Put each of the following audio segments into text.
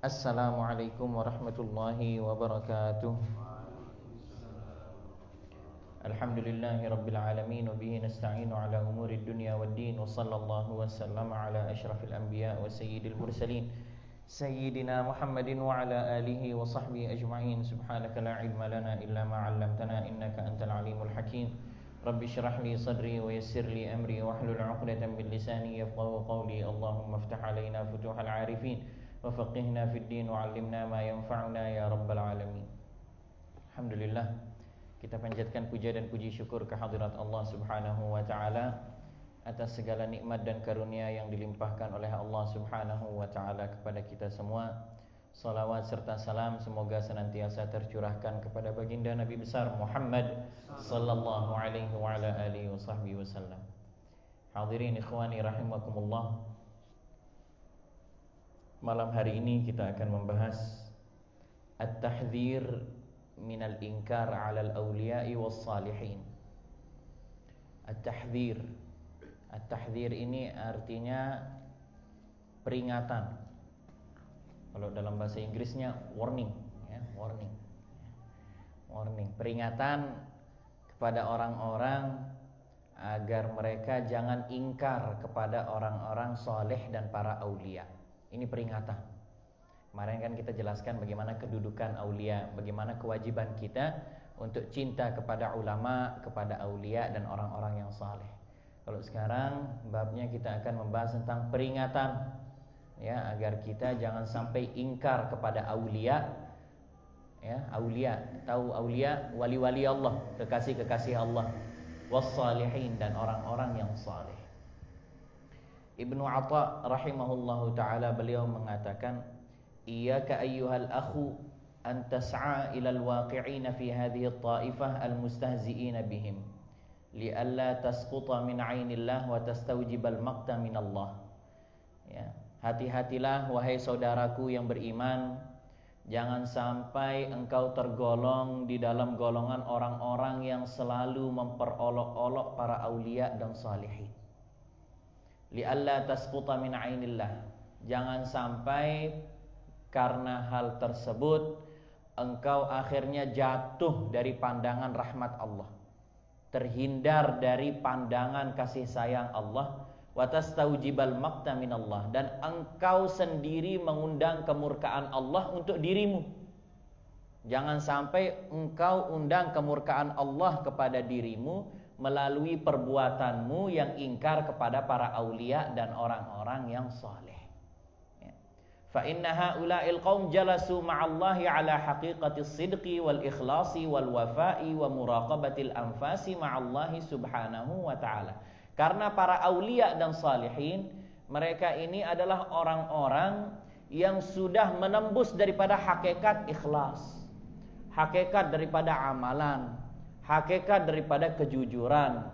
Assalamualaikum warahmatullahi wabarakatuh Alhamdulillahi rabbil alamin wa bihi nasta'inu ala umuri dunya wad din wa sallallahu wa sallama ala asyrafil anbiya wa sayyidil mursalin sayyidina Muhammadin wa ala alihi wa sahbihi ajma'in subhanaka la ilma lana illa ma 'allamtana innaka antal alimul hakim Rabbi syrah li sadri wa yassir li amri wa hlul 'uqdatam min lisani yafqahu qawli Allahumma iftah alaina futuhal 'arifin faqihna fid din wa 'allimna ma yanfa'una ya rabbal alamin Alhamdulillah kita panjatkan puja dan puji syukur kehadirat Allah Subhanahu wa taala atas segala nikmat dan karunia yang dilimpahkan oleh Allah Subhanahu wa taala kepada kita semua. Salawat serta salam semoga senantiasa tercurahkan kepada baginda Nabi besar Muhammad sallallahu alaihi wa ala alihi wasallam. Hadirin ikhwani rahimakumullah. Malam hari ini kita akan membahas at-tahdhir min al-inkar 'ala al-awliya'i was-salihin. At-tahdhir. At-tahdhir ini artinya peringatan kalau dalam bahasa Inggrisnya warning, ya, warning. Warning, peringatan kepada orang-orang agar mereka jangan ingkar kepada orang-orang soleh dan para aulia. Ini peringatan. Kemarin kan kita jelaskan bagaimana kedudukan aulia, bagaimana kewajiban kita untuk cinta kepada ulama, kepada aulia dan orang-orang yang saleh. Kalau sekarang babnya kita akan membahas tentang peringatan. Ya agar kita jangan sampai ingkar kepada aulia. Ya aulia. Tahu aulia? Wali-wali Allah. Kekasih-kekasih Allah. Wassalihin dan orang-orang yang saleh Ibnu Atha rahimahullahu taala beliau mengatakan iyyaka ayyuhal akhu an tas'a ila alwaqi'in fi hadhihi at-ta'ifah almustahzi'in bihim li'alla tasquta min 'ainillah wa tastawjib al-maqta min Allah ya Hati-hatilah wahai saudaraku yang beriman Jangan sampai engkau tergolong di dalam golongan orang-orang yang selalu memperolok-olok para aulia dan salihin. Li'alla tasquta min ainillah. Jangan sampai karena hal tersebut engkau akhirnya jatuh dari pandangan rahmat Allah. Terhindar dari pandangan kasih sayang Allah minallah dan engkau sendiri mengundang kemurkaan Allah untuk dirimu. Jangan sampai engkau undang kemurkaan Allah kepada dirimu melalui perbuatanmu yang ingkar kepada para aulia dan orang-orang yang saleh. Ya. Fa inna haula'il qaum jalasu ma'allahi ala haqiqati sidqi wal ikhlasi wal wafa'i wa muraqabatil anfasi ma'allahi subhanahu wa ta'ala. Karena para aulia dan salihin mereka ini adalah orang-orang yang sudah menembus daripada hakikat ikhlas, hakikat daripada amalan, hakikat daripada kejujuran,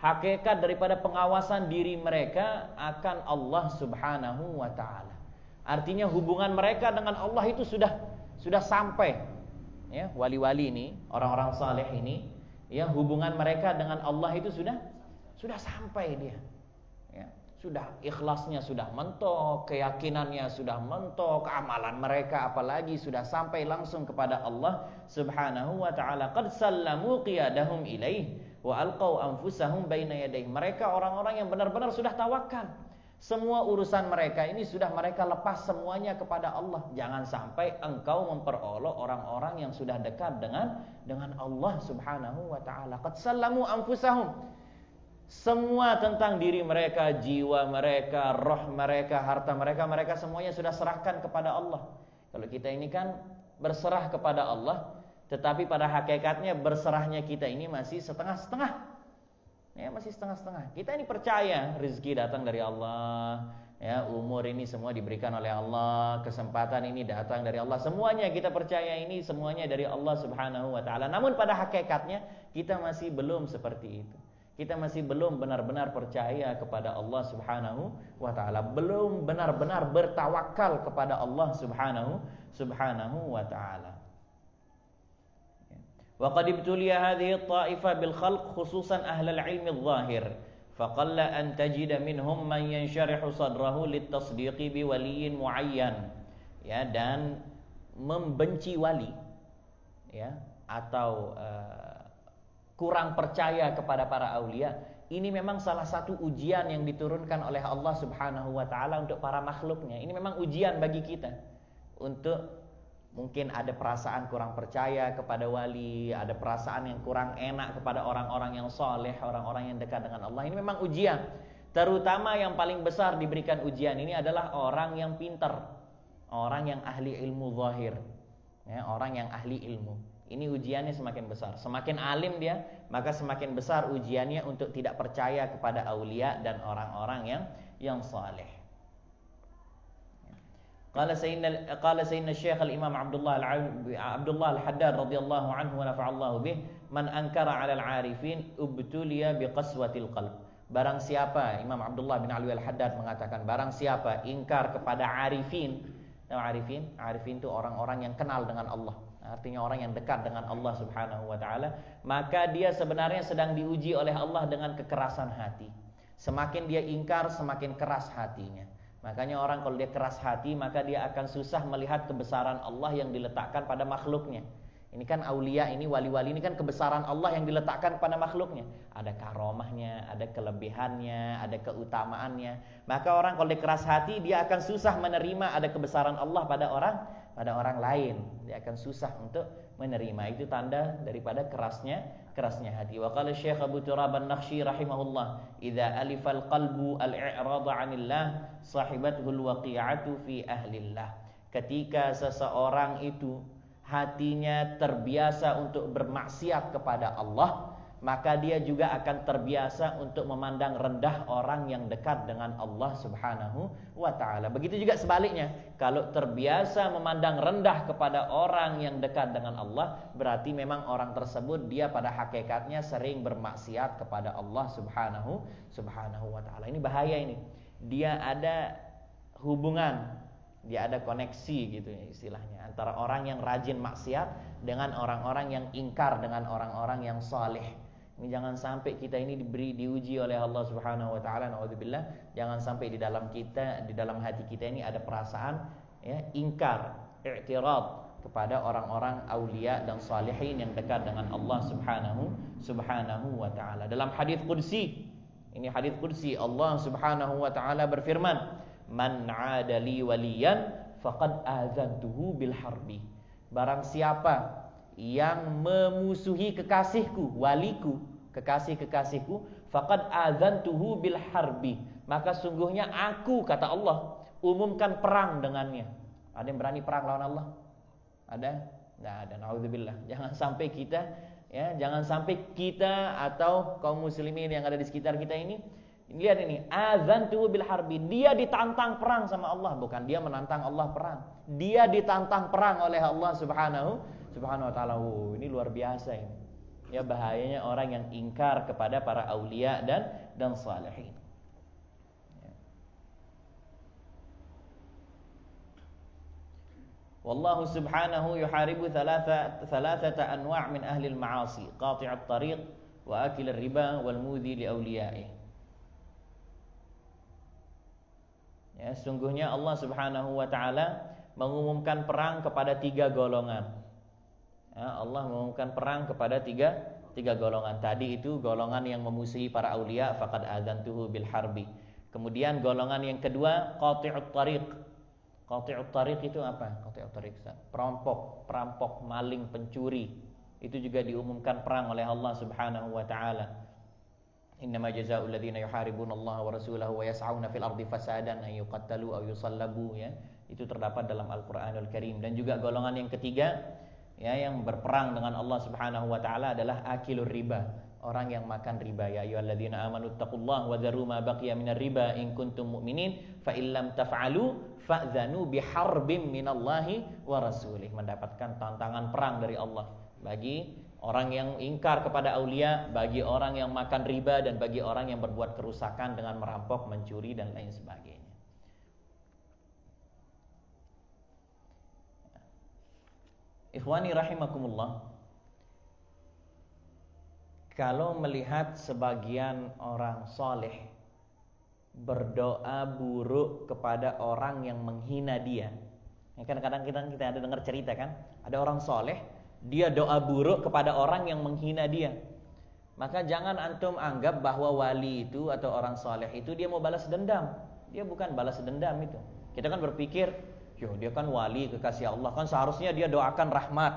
hakikat daripada pengawasan diri mereka akan Allah Subhanahu wa taala. Artinya hubungan mereka dengan Allah itu sudah sudah sampai ya, wali-wali ini, orang-orang saleh ini, ya hubungan mereka dengan Allah itu sudah sudah sampai dia. Sudah ikhlasnya sudah mentok, keyakinannya sudah mentok, amalan mereka apalagi sudah sampai langsung kepada Allah Subhanahu wa taala. Qad sallamu qiyadahum ilaih wa alqau anfusahum baina yadayhi. Mereka orang-orang yang benar-benar sudah tawakal. Semua urusan mereka ini sudah mereka lepas semuanya kepada Allah. Jangan sampai engkau memperolok orang-orang yang sudah dekat dengan dengan Allah Subhanahu wa taala. Qad sallamu anfusahum semua tentang diri mereka, jiwa mereka, roh mereka, harta mereka, mereka semuanya sudah serahkan kepada Allah. Kalau kita ini kan berserah kepada Allah, tetapi pada hakikatnya berserahnya kita ini masih setengah-setengah. Ya, masih setengah-setengah. Kita ini percaya rezeki datang dari Allah, ya, umur ini semua diberikan oleh Allah, kesempatan ini datang dari Allah. Semuanya kita percaya ini semuanya dari Allah Subhanahu wa taala. Namun pada hakikatnya kita masih belum seperti itu Kita masih belum benar-benar percaya kepada Allah Subhanahu wa taala, belum benar-benar bertawakal kepada Allah Subhanahu subhanahu wa taala. Wa qad ibtuliya hadhihi at-ta'ifa bil khalq khususan ahlul ilmi adh-dhahir. فقل أن تجد منهم من ينشرح صدره للتصديق بولي معين ya dan membenci wali ya atau uh, kurang percaya kepada para aulia ini memang salah satu ujian yang diturunkan oleh Allah Subhanahu wa taala untuk para makhluknya. Ini memang ujian bagi kita untuk mungkin ada perasaan kurang percaya kepada wali, ada perasaan yang kurang enak kepada orang-orang yang soleh, orang-orang yang dekat dengan Allah. Ini memang ujian. Terutama yang paling besar diberikan ujian ini adalah orang yang pintar, orang yang ahli ilmu zahir, ya, orang yang ahli ilmu. Ini ujiannya semakin besar. Semakin alim dia, maka semakin besar ujiannya untuk tidak percaya kepada aulia dan orang-orang yang yang saleh. Qala sayyidina qala sayyidina Syekh al-Imam Abdullah Abdullah al-Haddad radhiyallahu anhu wa nafa'allahu bih man ankara 'ala al-'arifin ubtuliya biqaswatil qalb. Barang siapa Imam Abdullah bin Ali al-Haddad mengatakan barang siapa ingkar kepada arifin. Tahu arifin? Arifin itu orang-orang yang kenal dengan Allah artinya orang yang dekat dengan Allah Subhanahu wa taala, maka dia sebenarnya sedang diuji oleh Allah dengan kekerasan hati. Semakin dia ingkar, semakin keras hatinya. Makanya orang kalau dia keras hati, maka dia akan susah melihat kebesaran Allah yang diletakkan pada makhluknya. Ini kan aulia, ini wali-wali ini kan kebesaran Allah yang diletakkan pada makhluknya. Ada karomahnya, ada kelebihannya, ada keutamaannya. Maka orang kalau dia keras hati, dia akan susah menerima ada kebesaran Allah pada orang pada orang lain. Dia akan susah untuk menerima. Itu tanda daripada kerasnya kerasnya hati. Wa qala Syekh Abu Turab An-Nakhshi rahimahullah, "Idza alifal qalbu al-i'rad 'anillah, sahibathu al-waqi'atu fi ahlillah." Ketika seseorang itu hatinya terbiasa untuk bermaksiat kepada Allah, maka dia juga akan terbiasa untuk memandang rendah orang yang dekat dengan Allah Subhanahu wa taala. Begitu juga sebaliknya, kalau terbiasa memandang rendah kepada orang yang dekat dengan Allah, berarti memang orang tersebut dia pada hakikatnya sering bermaksiat kepada Allah Subhanahu Subhanahu wa taala. Ini bahaya ini. Dia ada hubungan, dia ada koneksi gitu ya istilahnya antara orang yang rajin maksiat dengan orang-orang yang ingkar dengan orang-orang yang saleh. Jangan sampai kita ini diberi diuji oleh Allah Subhanahu wa taala naudzubillah. Jangan sampai di dalam kita di dalam hati kita ini ada perasaan ya ingkar, i'tirad kepada orang-orang aulia dan salihin yang dekat dengan Allah Subhanahu Subhanahu wa taala. Dalam hadis qudsi, ini hadis qudsi Allah Subhanahu wa taala berfirman, "Man 'adali waliyan faqad azantuhu bil harbi." Barang siapa yang memusuhi kekasihku, waliku, kekasih-kekasihku, faqad adzantuhu bil harbi. Maka sungguhnya aku kata Allah umumkan perang dengannya. Ada yang berani perang lawan Allah? Ada? Enggak ada. Nauzubillah. Jangan sampai kita ya, jangan sampai kita atau kaum muslimin yang ada di sekitar kita ini Lihat ini, tuh bil harbi. Dia ditantang perang sama Allah, bukan dia menantang Allah perang. Dia ditantang perang oleh Allah Subhanahu Subhanahu wa taala. Oh, ini luar biasa ini. Ya bahayanya orang yang ingkar kepada para aulia dan dan salihin. Ya. Wallahu subhanahu yuharibu thalatha thalathata anwa' min ahli al-ma'asi, qati' at-tariq wa akil riba wal mudhi li awliya'i. Ya, sungguhnya Allah Subhanahu wa taala mengumumkan perang kepada tiga golongan. Ya, Allah mengumumkan perang kepada tiga tiga golongan. Tadi itu golongan yang memusuhi para aulia faqad adzantuhu bil harbi. Kemudian golongan yang kedua qati'ut tariq. Qati'ut tariq itu apa? Qati'ut tariq. Perampok, perampok, maling, pencuri. Itu juga diumumkan perang oleh Allah Subhanahu wa taala. Innama jazaa'ul ladzina yuharibuna Allah wa rasulahu wa yas'auna fil ardi fasadan ay yuqattalu aw yusallabu ya. Itu terdapat dalam Al-Qur'anul Karim dan juga golongan yang ketiga ya yang berperang dengan Allah Subhanahu wa taala adalah akilur riba, orang yang makan riba. Ya ayyuhalladzina amanu taqullaha wa dzaru ma baqiya minar riba in kuntum mu'minin fa illam taf'alu fa'dzanu biharbin minallahi wa rasulih. Mendapatkan tantangan perang dari Allah bagi orang yang ingkar kepada aulia, bagi orang yang makan riba dan bagi orang yang berbuat kerusakan dengan merampok, mencuri dan lain sebagainya. Ikhwani rahimakumullah Kalau melihat sebagian orang soleh Berdoa buruk kepada orang yang menghina dia Ya, kadang-kadang kita kita ada dengar cerita kan, ada orang soleh, dia doa buruk kepada orang yang menghina dia. Maka jangan antum anggap bahwa wali itu atau orang soleh itu dia mau balas dendam. Dia bukan balas dendam itu. Kita kan berpikir, yo dia kan wali kekasih Allah kan seharusnya dia doakan rahmat,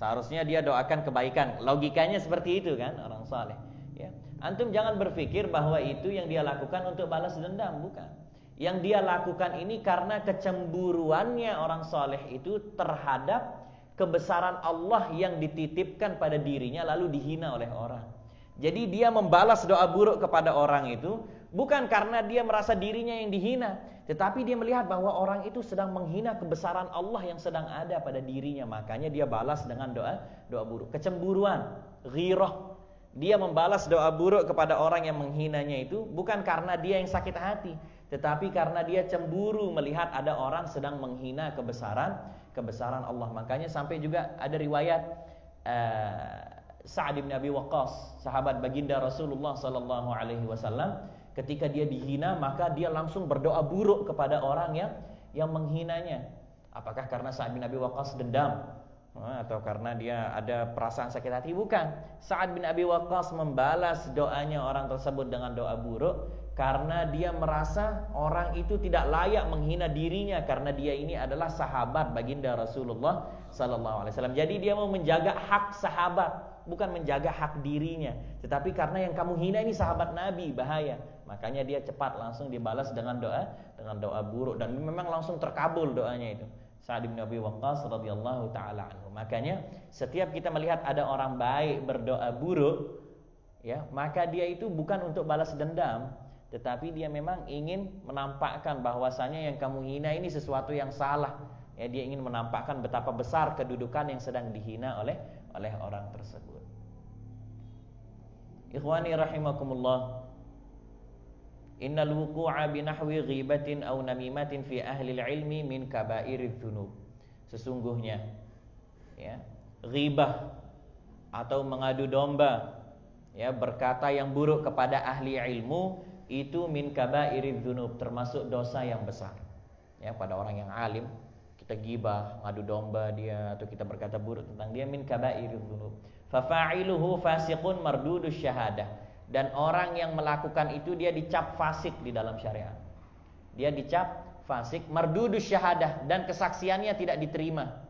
seharusnya dia doakan kebaikan. Logikanya seperti itu kan orang soleh. Ya. Antum jangan berpikir bahwa itu yang dia lakukan untuk balas dendam, bukan. Yang dia lakukan ini karena kecemburuannya orang soleh itu terhadap kebesaran Allah yang dititipkan pada dirinya lalu dihina oleh orang. Jadi dia membalas doa buruk kepada orang itu bukan karena dia merasa dirinya yang dihina, tetapi dia melihat bahwa orang itu sedang menghina kebesaran Allah yang sedang ada pada dirinya, makanya dia balas dengan doa doa buruk. Kecemburuan, ghirah. Dia membalas doa buruk kepada orang yang menghinanya itu bukan karena dia yang sakit hati, tetapi karena dia cemburu melihat ada orang sedang menghina kebesaran kebesaran Allah. Makanya sampai juga ada riwayat uh, Sa'ad bin Abi Waqqas, sahabat baginda Rasulullah sallallahu alaihi wasallam, ketika dia dihina maka dia langsung berdoa buruk kepada orang yang yang menghinanya. Apakah karena Sa'ad bin Abi Waqqas dendam atau karena dia ada perasaan sakit hati? Bukan. Sa'ad bin Abi Waqqas membalas doanya orang tersebut dengan doa buruk karena dia merasa orang itu tidak layak menghina dirinya karena dia ini adalah sahabat baginda Rasulullah sallallahu alaihi wasallam. Jadi dia mau menjaga hak sahabat, bukan menjaga hak dirinya. Tetapi karena yang kamu hina ini sahabat Nabi, bahaya. Makanya dia cepat langsung dibalas dengan doa dengan doa buruk dan memang langsung terkabul doanya itu. Sa'ad bin Abi Waqqas radhiyallahu taala anhu. Makanya setiap kita melihat ada orang baik berdoa buruk, ya, maka dia itu bukan untuk balas dendam, tetapi dia memang ingin menampakkan bahwasanya yang kamu hina ini sesuatu yang salah. Ya, dia ingin menampakkan betapa besar kedudukan yang sedang dihina oleh oleh orang tersebut. Ikhwani rahimakumullah. Innal wuqu'a binahwi ghibatin aw namimatin fi ahli ilmi min kabairidz dzunub. Sesungguhnya ya, ghibah atau mengadu domba ya berkata yang buruk kepada ahli ilmu itu min kabairidz dzunub termasuk dosa yang besar. Ya, pada orang yang alim kita gibah, ngadu domba dia atau kita berkata buruk tentang dia min kabairidz dzunub. Fa fa'iluhu fasiqun mardudus syahadah. Dan orang yang melakukan itu dia dicap fasik di dalam syariat. Dia dicap fasik mardudus syahadah dan kesaksiannya tidak diterima.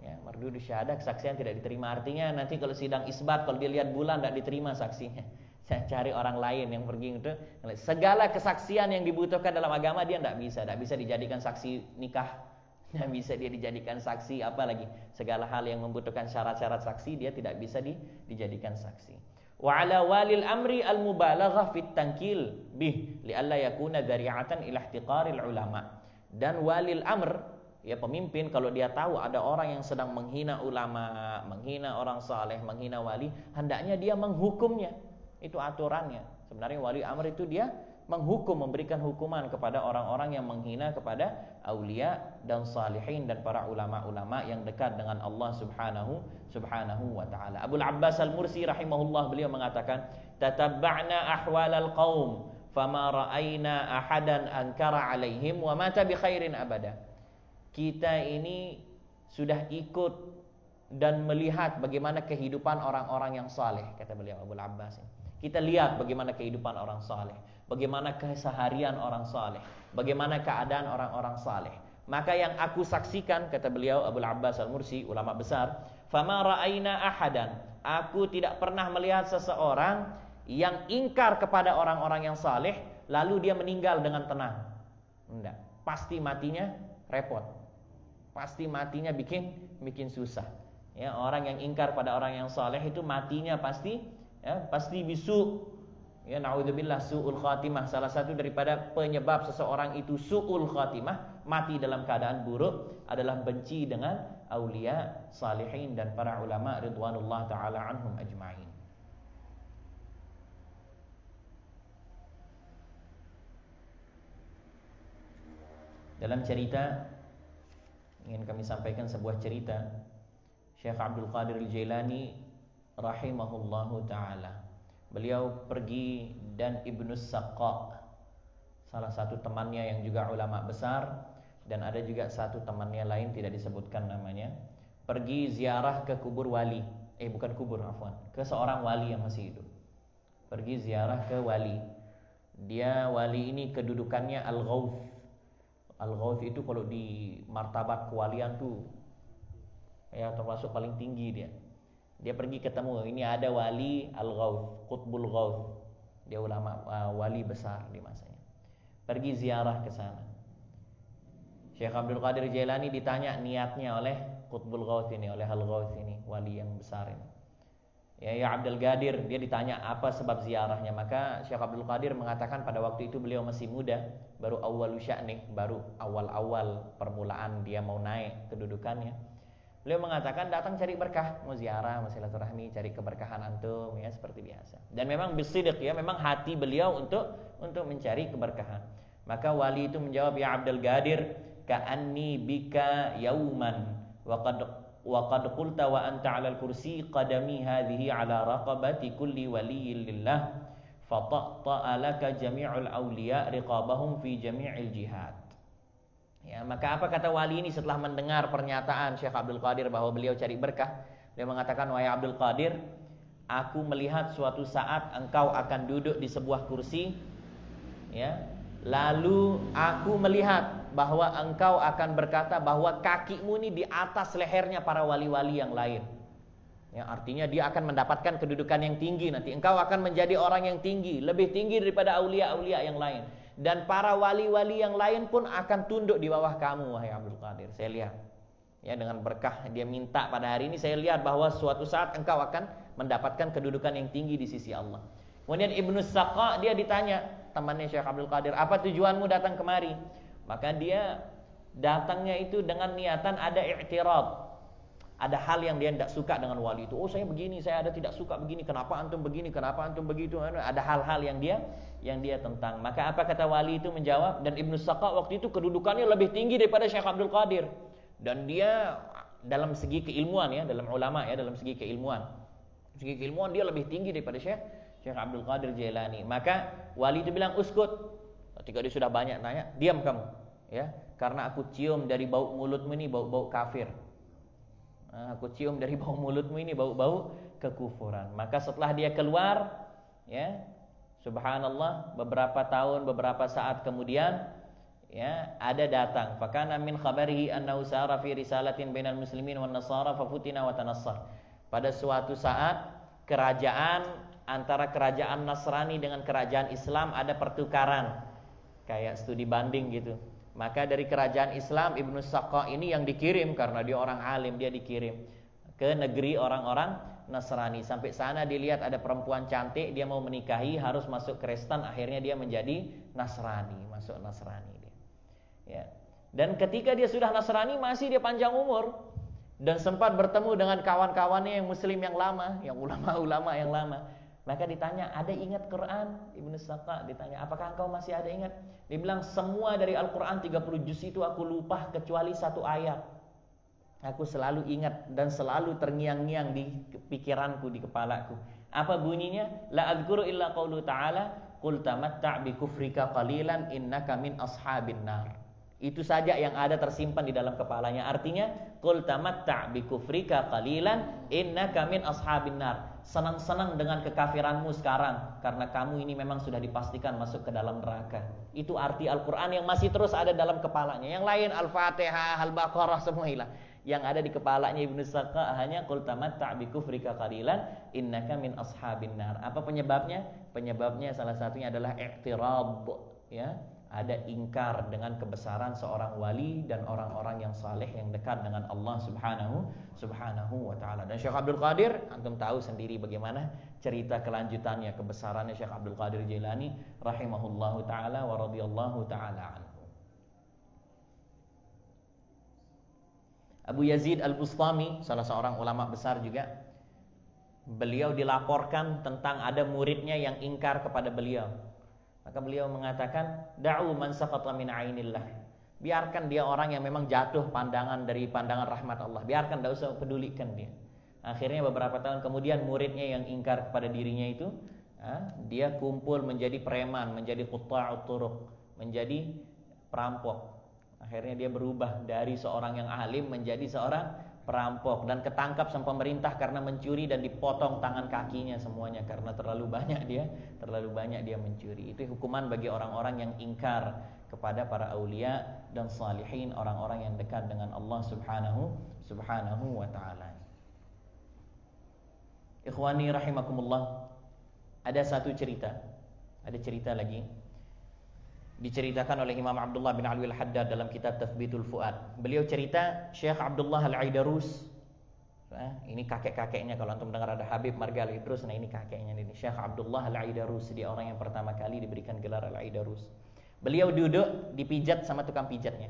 Ya, mardudus syahadah kesaksian tidak diterima. Artinya nanti kalau sidang isbat kalau dia lihat bulan tidak diterima saksinya. Cari orang lain yang pergi itu segala kesaksian yang dibutuhkan dalam agama dia tidak bisa. Tidak bisa dijadikan saksi nikah. Tidak bisa dia dijadikan saksi apa lagi segala hal yang membutuhkan syarat-syarat saksi dia tidak bisa di, dijadikan saksi wa ala walil amri al mubalaghah fit tankil bih li alla yakuna dzari'atan ila ihtiqaril ulama dan walil amr ya pemimpin kalau dia tahu ada orang yang sedang menghina ulama menghina orang saleh menghina wali hendaknya dia menghukumnya itu aturannya. Sebenarnya wali amr itu dia menghukum, memberikan hukuman kepada orang-orang yang menghina kepada aulia dan salihin dan para ulama-ulama yang dekat dengan Allah Subhanahu Subhanahu wa taala. Abu Abbas Al-Mursi rahimahullah beliau mengatakan, "Tatabba'na ahwalal qaum fama ra'ayna ahadan ankara alaihim wa mata bi khairin abada." Kita ini sudah ikut dan melihat bagaimana kehidupan orang-orang yang saleh kata beliau Abu Abbas. Kita lihat bagaimana kehidupan orang saleh, bagaimana keseharian orang saleh, bagaimana keadaan orang-orang saleh. Maka yang aku saksikan kata beliau Abu Abbas Al-Mursi ulama besar, "Fama ra'aina ahadan." Aku tidak pernah melihat seseorang yang ingkar kepada orang-orang yang saleh lalu dia meninggal dengan tenang. Enggak, pasti matinya repot. Pasti matinya bikin bikin susah. Ya, orang yang ingkar pada orang yang saleh itu matinya pasti ya pasti bisu ya naudzubillah suul khatimah. Salah satu daripada penyebab seseorang itu suul khatimah mati dalam keadaan buruk adalah benci dengan aulia salihin dan para ulama ridwanullah taala anhum ajmain. Dalam cerita ingin kami sampaikan sebuah cerita. Syekh Abdul Qadir Al-Jailani rahimahullahu taala. Beliau pergi dan Ibnu Saqqa salah satu temannya yang juga ulama besar dan ada juga satu temannya lain tidak disebutkan namanya pergi ziarah ke kubur wali. Eh bukan kubur afwan. Ke seorang wali yang masih hidup. Pergi ziarah ke wali. Dia wali ini kedudukannya al-ghawth al-ghawth itu kalau di martabat kewalian tuh ya termasuk paling tinggi dia dia pergi ketemu ini ada wali al-ghawth qutbul ghawth dia ulama uh, wali besar di masanya pergi ziarah ke sana Syekh Abdul Qadir Jailani ditanya niatnya oleh Qutbul Ghawth ini, oleh Al Ghawth ini, wali yang besar ini. Ya, ya Abdul Qadir, dia ditanya apa sebab ziarahnya. Maka Syekh Abdul Qadir mengatakan pada waktu itu beliau masih muda, baru awal nih, baru awal-awal permulaan dia mau naik kedudukannya. Beliau mengatakan datang cari berkah, mau ziarah, mau silaturahmi, cari keberkahan antum ya seperti biasa. Dan memang bisidik ya, memang hati beliau untuk untuk mencari keberkahan. Maka wali itu menjawab ya Abdul Qadir, ka'anni bika yauman wa qad wa qulta wa anta 'ala al-kursi qadami hadhihi 'ala raqabati kulli waliyyin lillah fataqta laka jami'ul awliya riqabahum fi jami'il jihad Ya, maka apa kata wali ini setelah mendengar pernyataan Syekh Abdul Qadir bahwa beliau cari berkah? Dia mengatakan, "Wahai Abdul Qadir, aku melihat suatu saat engkau akan duduk di sebuah kursi ya. Lalu aku melihat bahwa engkau akan berkata bahwa kakimu ini di atas lehernya para wali-wali yang lain. Ya, artinya dia akan mendapatkan kedudukan yang tinggi nanti. Engkau akan menjadi orang yang tinggi, lebih tinggi daripada aulia-aulia yang lain. Dan para wali-wali yang lain pun akan tunduk di bawah kamu, wahai Abdul Qadir. Saya lihat. Ya, dengan berkah dia minta pada hari ini saya lihat bahwa suatu saat engkau akan mendapatkan kedudukan yang tinggi di sisi Allah. Kemudian Ibnu Saqa dia ditanya temannya Syekh Abdul Qadir, "Apa tujuanmu datang kemari?" Maka dia datangnya itu dengan niatan ada i'tirad. Ada hal yang dia tidak suka dengan wali itu. Oh saya begini, saya ada tidak suka begini. Kenapa antum begini? Kenapa antum begitu? Ada hal-hal yang dia yang dia tentang. Maka apa kata wali itu menjawab? Dan Ibnu Saqa waktu itu kedudukannya lebih tinggi daripada Syekh Abdul Qadir. Dan dia dalam segi keilmuan ya, dalam ulama ya, dalam segi keilmuan. Segi keilmuan dia lebih tinggi daripada Syekh Syekh Abdul Qadir Jailani. Maka wali itu bilang uskut, Ketika dia sudah banyak nanya, diam kamu, ya, karena aku cium dari bau mulutmu ini bau-bau kafir. Nah, aku cium dari bau mulutmu ini bau-bau kekufuran. Maka setelah dia keluar, ya, subhanallah, beberapa tahun, beberapa saat kemudian, ya, ada datang. Fakana min khabarihi annahu sara fi risalatin bainal muslimin wan nasara fafutina wa tanassar. Pada suatu saat kerajaan antara kerajaan Nasrani dengan kerajaan Islam ada pertukaran kayak studi banding gitu. Maka dari kerajaan Islam Ibnu Saqqa ini yang dikirim karena dia orang alim, dia dikirim ke negeri orang-orang Nasrani. Sampai sana dilihat ada perempuan cantik, dia mau menikahi harus masuk Kristen, akhirnya dia menjadi Nasrani, masuk Nasrani dia. Ya. Dan ketika dia sudah Nasrani masih dia panjang umur dan sempat bertemu dengan kawan-kawannya yang muslim yang lama, yang ulama-ulama yang lama. Maka ditanya, ada ingat Quran? Ibnu Saka ditanya, apakah engkau masih ada ingat? Dia bilang, semua dari Al-Quran 30 juz itu aku lupa kecuali satu ayat. Aku selalu ingat dan selalu terngiang-ngiang di pikiranku, di kepalaku. Apa bunyinya? La adhkuru illa qawlu ta'ala, Qul tamatta' bi kufrika qalilan innaka min ashabin nar. Itu saja yang ada tersimpan di dalam kepalanya. Artinya, Qul tamatta' bi kufrika qalilan innaka min ashabin nar senang-senang dengan kekafiranmu sekarang karena kamu ini memang sudah dipastikan masuk ke dalam neraka. Itu arti Al-Qur'an yang masih terus ada dalam kepalanya. Yang lain Al-Fatihah, Al-Baqarah semua hilang. Yang ada di kepalanya Ibnu Saka hanya qul tamatta' bi kufrika qalilan innaka min ashabin nar. Apa penyebabnya? Penyebabnya salah satunya adalah i'tirad ya ada ingkar dengan kebesaran seorang wali dan orang-orang yang saleh yang dekat dengan Allah Subhanahu Subhanahu wa taala. Dan Syekh Abdul Qadir antum tahu sendiri bagaimana cerita kelanjutannya kebesarannya Syekh Abdul Qadir Jailani rahimahullahu taala wa radhiyallahu taala anhu. Abu Yazid Al-Bustami salah seorang ulama besar juga beliau dilaporkan tentang ada muridnya yang ingkar kepada beliau maka beliau mengatakan, "Da'u man saqata min ainillah." Biarkan dia orang yang memang jatuh pandangan dari pandangan rahmat Allah. Biarkan tidak usah pedulikan dia. Akhirnya beberapa tahun kemudian muridnya yang ingkar kepada dirinya itu, dia kumpul menjadi preman, menjadi qutta'ut turuq, menjadi perampok. Akhirnya dia berubah dari seorang yang alim menjadi seorang perampok dan ketangkap sama pemerintah karena mencuri dan dipotong tangan kakinya semuanya karena terlalu banyak dia terlalu banyak dia mencuri. Itu hukuman bagi orang-orang yang ingkar kepada para aulia dan salihin orang-orang yang dekat dengan Allah Subhanahu Subhanahu wa taala. Ikhwani rahimakumullah. Ada satu cerita. Ada cerita lagi diceritakan oleh Imam Abdullah bin Alwi al-Haddad dalam kitab Tathbitul Fuad. Beliau cerita Syekh Abdullah Al-Aidarus. Nah, ini kakek-kakeknya kalau antum dengar ada Habib Marga Al-Idrus, nah ini kakeknya ini Syekh Abdullah Al-Aidarus, dia orang yang pertama kali diberikan gelar Al-Aidarus. Beliau duduk dipijat sama tukang pijatnya.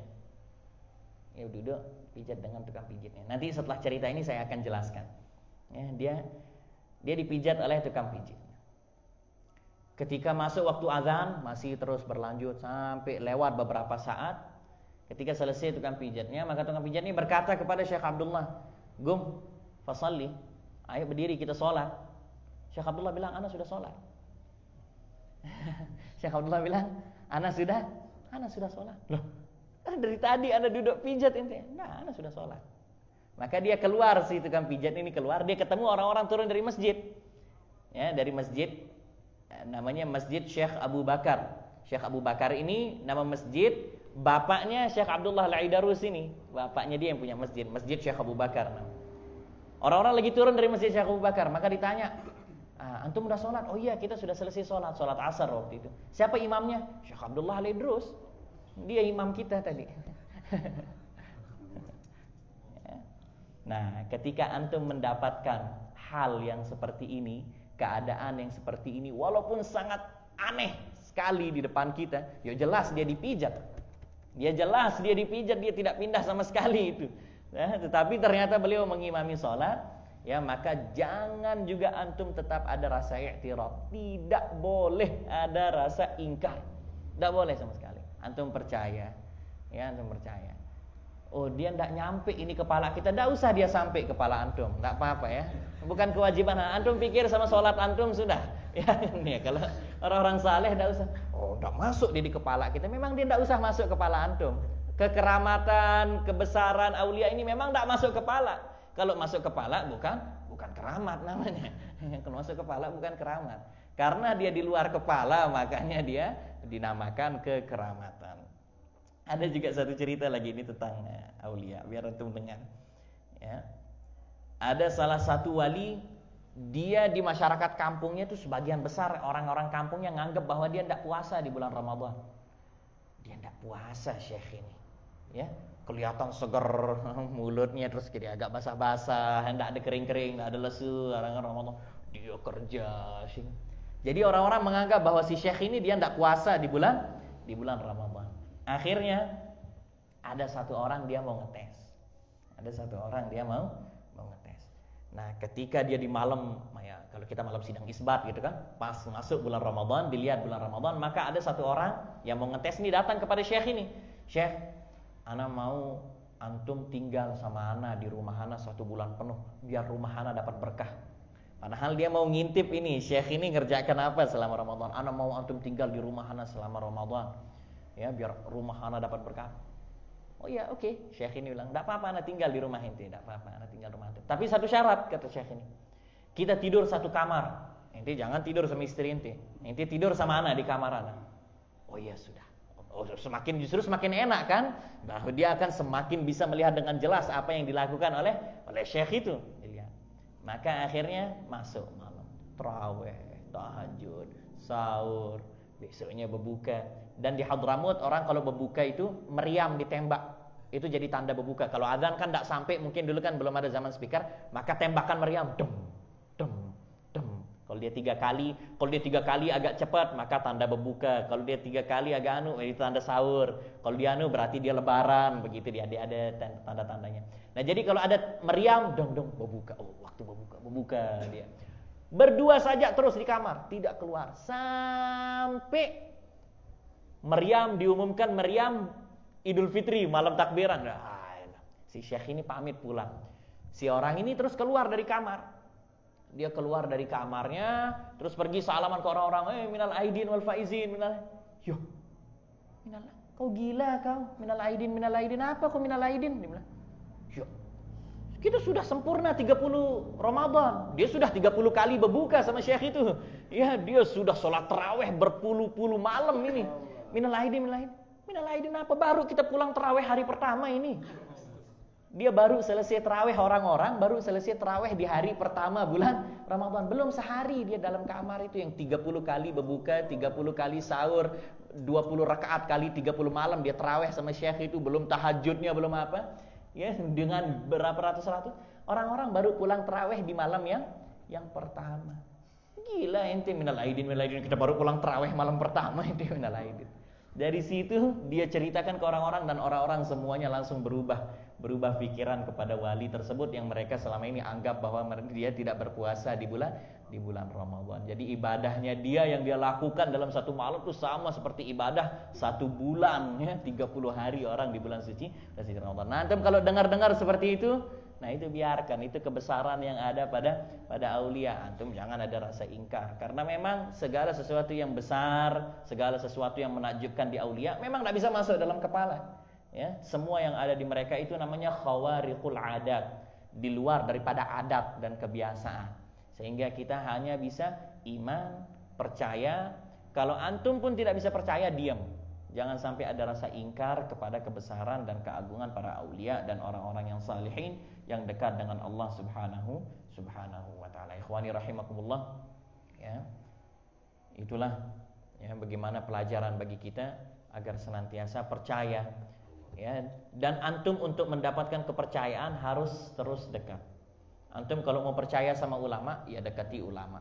Ya duduk pijat dengan tukang pijatnya. Nanti setelah cerita ini saya akan jelaskan. Ya, dia dia dipijat oleh tukang pijat. Ketika masuk waktu azan masih terus berlanjut sampai lewat beberapa saat. Ketika selesai tukang pijatnya, maka tukang pijat ini berkata kepada Syekh Abdullah, "Gum, fasalli. Ayo berdiri kita sholat." Syekh Abdullah bilang, "Ana sudah sholat." Syekh Abdullah bilang, "Ana sudah, ana sudah sholat." Loh, kan dari tadi Anda duduk pijat ini. Nah, ana sudah sholat. Maka dia keluar si tukang pijat ini keluar, dia ketemu orang-orang turun dari masjid. Ya, dari masjid namanya Masjid Syekh Abu Bakar. Syekh Abu Bakar ini nama masjid bapaknya Syekh Abdullah Al-Aidarus ini. Bapaknya dia yang punya masjid, Masjid Syekh Abu Bakar. Orang-orang lagi turun dari Masjid Syekh Abu Bakar, maka ditanya, ah, antum udah sholat? Oh iya, kita sudah selesai sholat, sholat asar waktu itu. Siapa imamnya? Syekh Abdullah Al-Aidarus. Dia imam kita tadi. nah, ketika antum mendapatkan hal yang seperti ini, keadaan yang seperti ini walaupun sangat aneh sekali di depan kita, ya jelas dia dipijat. Dia jelas dia dipijat, dia tidak pindah sama sekali itu. Ya, tetapi ternyata beliau mengimami sholat, ya maka jangan juga antum tetap ada rasa i'tiraf. Tidak boleh ada rasa ingkar. Tidak boleh sama sekali. Antum percaya, ya antum percaya. Oh dia tidak nyampe ini kepala kita, tidak usah dia sampai kepala antum, tidak apa-apa ya. Bukan kewajiban. Antum pikir sama sholat antum sudah. Ya ini ya kalau orang-orang saleh tidak usah. Oh tidak masuk dia di kepala kita. Memang dia tidak usah masuk kepala antum. Kekeramatan kebesaran aulia ini memang tidak masuk kepala. Kalau masuk kepala bukan bukan keramat namanya. Kalau masuk kepala bukan keramat. Karena dia di luar kepala makanya dia dinamakan kekeramatan ada juga satu cerita lagi ini tentang eh, aulia biar antum dengar ya ada salah satu wali dia di masyarakat kampungnya itu sebagian besar orang-orang kampung yang nganggap bahwa dia tidak puasa di bulan Ramadan. Dia tidak puasa Syekh ini. Ya, kelihatan seger mulutnya terus jadi agak basah-basah, tidak ada kering-kering, tidak ada lesu, orang-orang Ramadan dia kerja sih. Jadi orang-orang menganggap bahwa si Syekh ini dia tidak puasa di bulan di bulan Ramadan. Akhirnya ada satu orang dia mau ngetes. Ada satu orang dia mau Nah, ketika dia di malam, ya, kalau kita malam sidang isbat gitu kan, pas masuk bulan Ramadan, dilihat bulan Ramadan, maka ada satu orang yang mau ngetes ini datang kepada Syekh ini. Syekh, Ana mau antum tinggal sama Ana di rumah Ana satu bulan penuh, biar rumah Ana dapat berkah. Padahal dia mau ngintip ini, Syekh ini ngerjakan apa selama Ramadan? Ana mau antum tinggal di rumah Ana selama Ramadan. Ya, biar rumah Ana dapat berkah. Oh iya, oke. Okay. Syekh ini bilang, tidak apa-apa, anak tinggal di rumah ente, tidak apa-apa, anak tinggal di rumah ente. Tapi satu syarat, kata Syekh ini. Kita tidur satu kamar. Ente jangan tidur sama istri ente. Ente tidur sama anak di kamar anak. Oh iya, sudah. Oh, semakin justru semakin enak kan? Bahwa dia akan semakin bisa melihat dengan jelas apa yang dilakukan oleh oleh Syekh itu. Dilihat. Maka akhirnya masuk malam. Terawih, tahajud, sahur, besoknya berbuka dan di Hadramut orang kalau berbuka itu meriam ditembak. Itu jadi tanda berbuka. Kalau adzan kan tidak sampai mungkin dulu kan belum ada zaman speaker maka tembakan meriam. Dem dem dem kalau dia tiga kali kalau dia tiga kali agak cepat maka tanda berbuka. Kalau dia tiga kali agak anu itu tanda sahur. Kalau dia anu berarti dia lebaran begitu dia ada ada tanda tandanya nah jadi kalau ada meriam dong dong berbuka. Oh waktu berbuka berbuka dia. Berdua saja terus di kamar, tidak keluar. Sampai meriam diumumkan meriam Idul Fitri malam takbiran. Nah, si Syekh ini pamit pulang. Si orang ini terus keluar dari kamar. Dia keluar dari kamarnya, terus pergi salaman ke orang-orang, "Eh, minal aidin wal faizin, minal." Yo. Minal Kau gila kau, minal aidin, minal aidin. Apa kau minal aidin? Dia bilang, ya, kita sudah sempurna 30 Ramadan. Dia sudah 30 kali berbuka sama syekh itu. Ya, dia sudah sholat terawih berpuluh-puluh malam ini. Minal aidin, minal aidin. Minal aidin apa? Baru kita pulang terawih hari pertama ini. Dia baru selesai terawih orang-orang, baru selesai terawih di hari pertama bulan Ramadan. Belum sehari dia dalam kamar itu yang 30 kali berbuka, 30 kali sahur, 20 rakaat kali 30 malam dia terawih sama syekh itu belum tahajudnya belum apa ya dengan berapa ratus ratus orang-orang baru pulang terawih di malam yang yang pertama gila ente. Minal aidin minal aidin. Kita baru pulang terawih malam pertama ente. Minal aidin. Dari situ dia ceritakan ke orang-orang dan orang-orang semuanya langsung berubah berubah pikiran kepada wali tersebut yang mereka selama ini anggap bahwa dia tidak berpuasa di bulan di bulan Ramadan. Jadi ibadahnya dia yang dia lakukan dalam satu malam itu sama seperti ibadah satu bulan ya, 30 hari orang di bulan suci suci Ramadan. Nah, kalau dengar-dengar seperti itu, nah itu biarkan itu kebesaran yang ada pada pada aulia. Antum jangan ada rasa ingkar karena memang segala sesuatu yang besar, segala sesuatu yang menakjubkan di aulia memang tidak bisa masuk dalam kepala. Ya, semua yang ada di mereka itu namanya khawariqul adat, di luar daripada adat dan kebiasaan. Sehingga kita hanya bisa iman, percaya. Kalau antum pun tidak bisa percaya, diam. Jangan sampai ada rasa ingkar kepada kebesaran dan keagungan para aulia dan orang-orang yang salihin yang dekat dengan Allah Subhanahu Subhanahu wa taala. Ikhwani rahimakumullah. Ya. Itulah ya bagaimana pelajaran bagi kita agar senantiasa percaya ya dan antum untuk mendapatkan kepercayaan harus terus dekat Antum kalau mau percaya sama ulama, ya dekati ulama.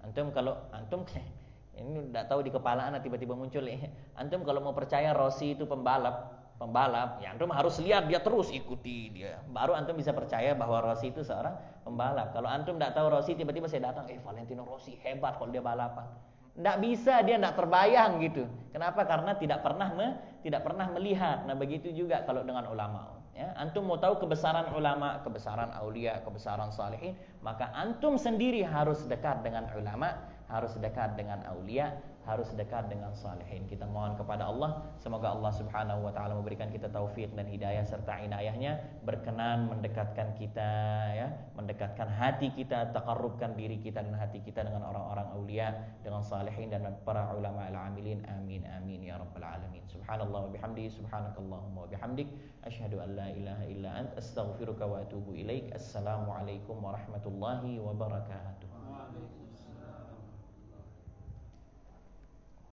Antum kalau antum ini tidak tahu di kepala anak tiba-tiba muncul ya. Antum kalau mau percaya Rossi itu pembalap, pembalap, ya antum harus lihat dia terus ikuti dia. Baru antum bisa percaya bahwa Rossi itu seorang pembalap. Kalau antum tidak tahu Rossi tiba-tiba saya datang, eh Valentino Rossi hebat kalau dia balapan. Tidak bisa dia tidak terbayang gitu. Kenapa? Karena tidak pernah me, tidak pernah melihat. Nah begitu juga kalau dengan ulama. Ya, antum mau tahu kebesaran ulama, kebesaran aulia, kebesaran salihin, maka antum sendiri harus dekat dengan ulama, harus dekat dengan aulia, harus dekat dengan salihin. Kita mohon kepada Allah, semoga Allah Subhanahu wa taala memberikan kita taufik dan hidayah serta inayahnya, berkenan mendekatkan kita ya, mendekatkan hati kita, takarrubkan diri kita dan hati kita dengan orang-orang aulia, dengan salihin dan para ulama al-amilin. Amin amin ya rabbal alamin. Subhanallah wa bihamdi, subhanakallahumma wa bihamdik, asyhadu an la ilaha illa ant, astaghfiruka wa atubu ilaik. Assalamualaikum warahmatullahi wabarakatuh.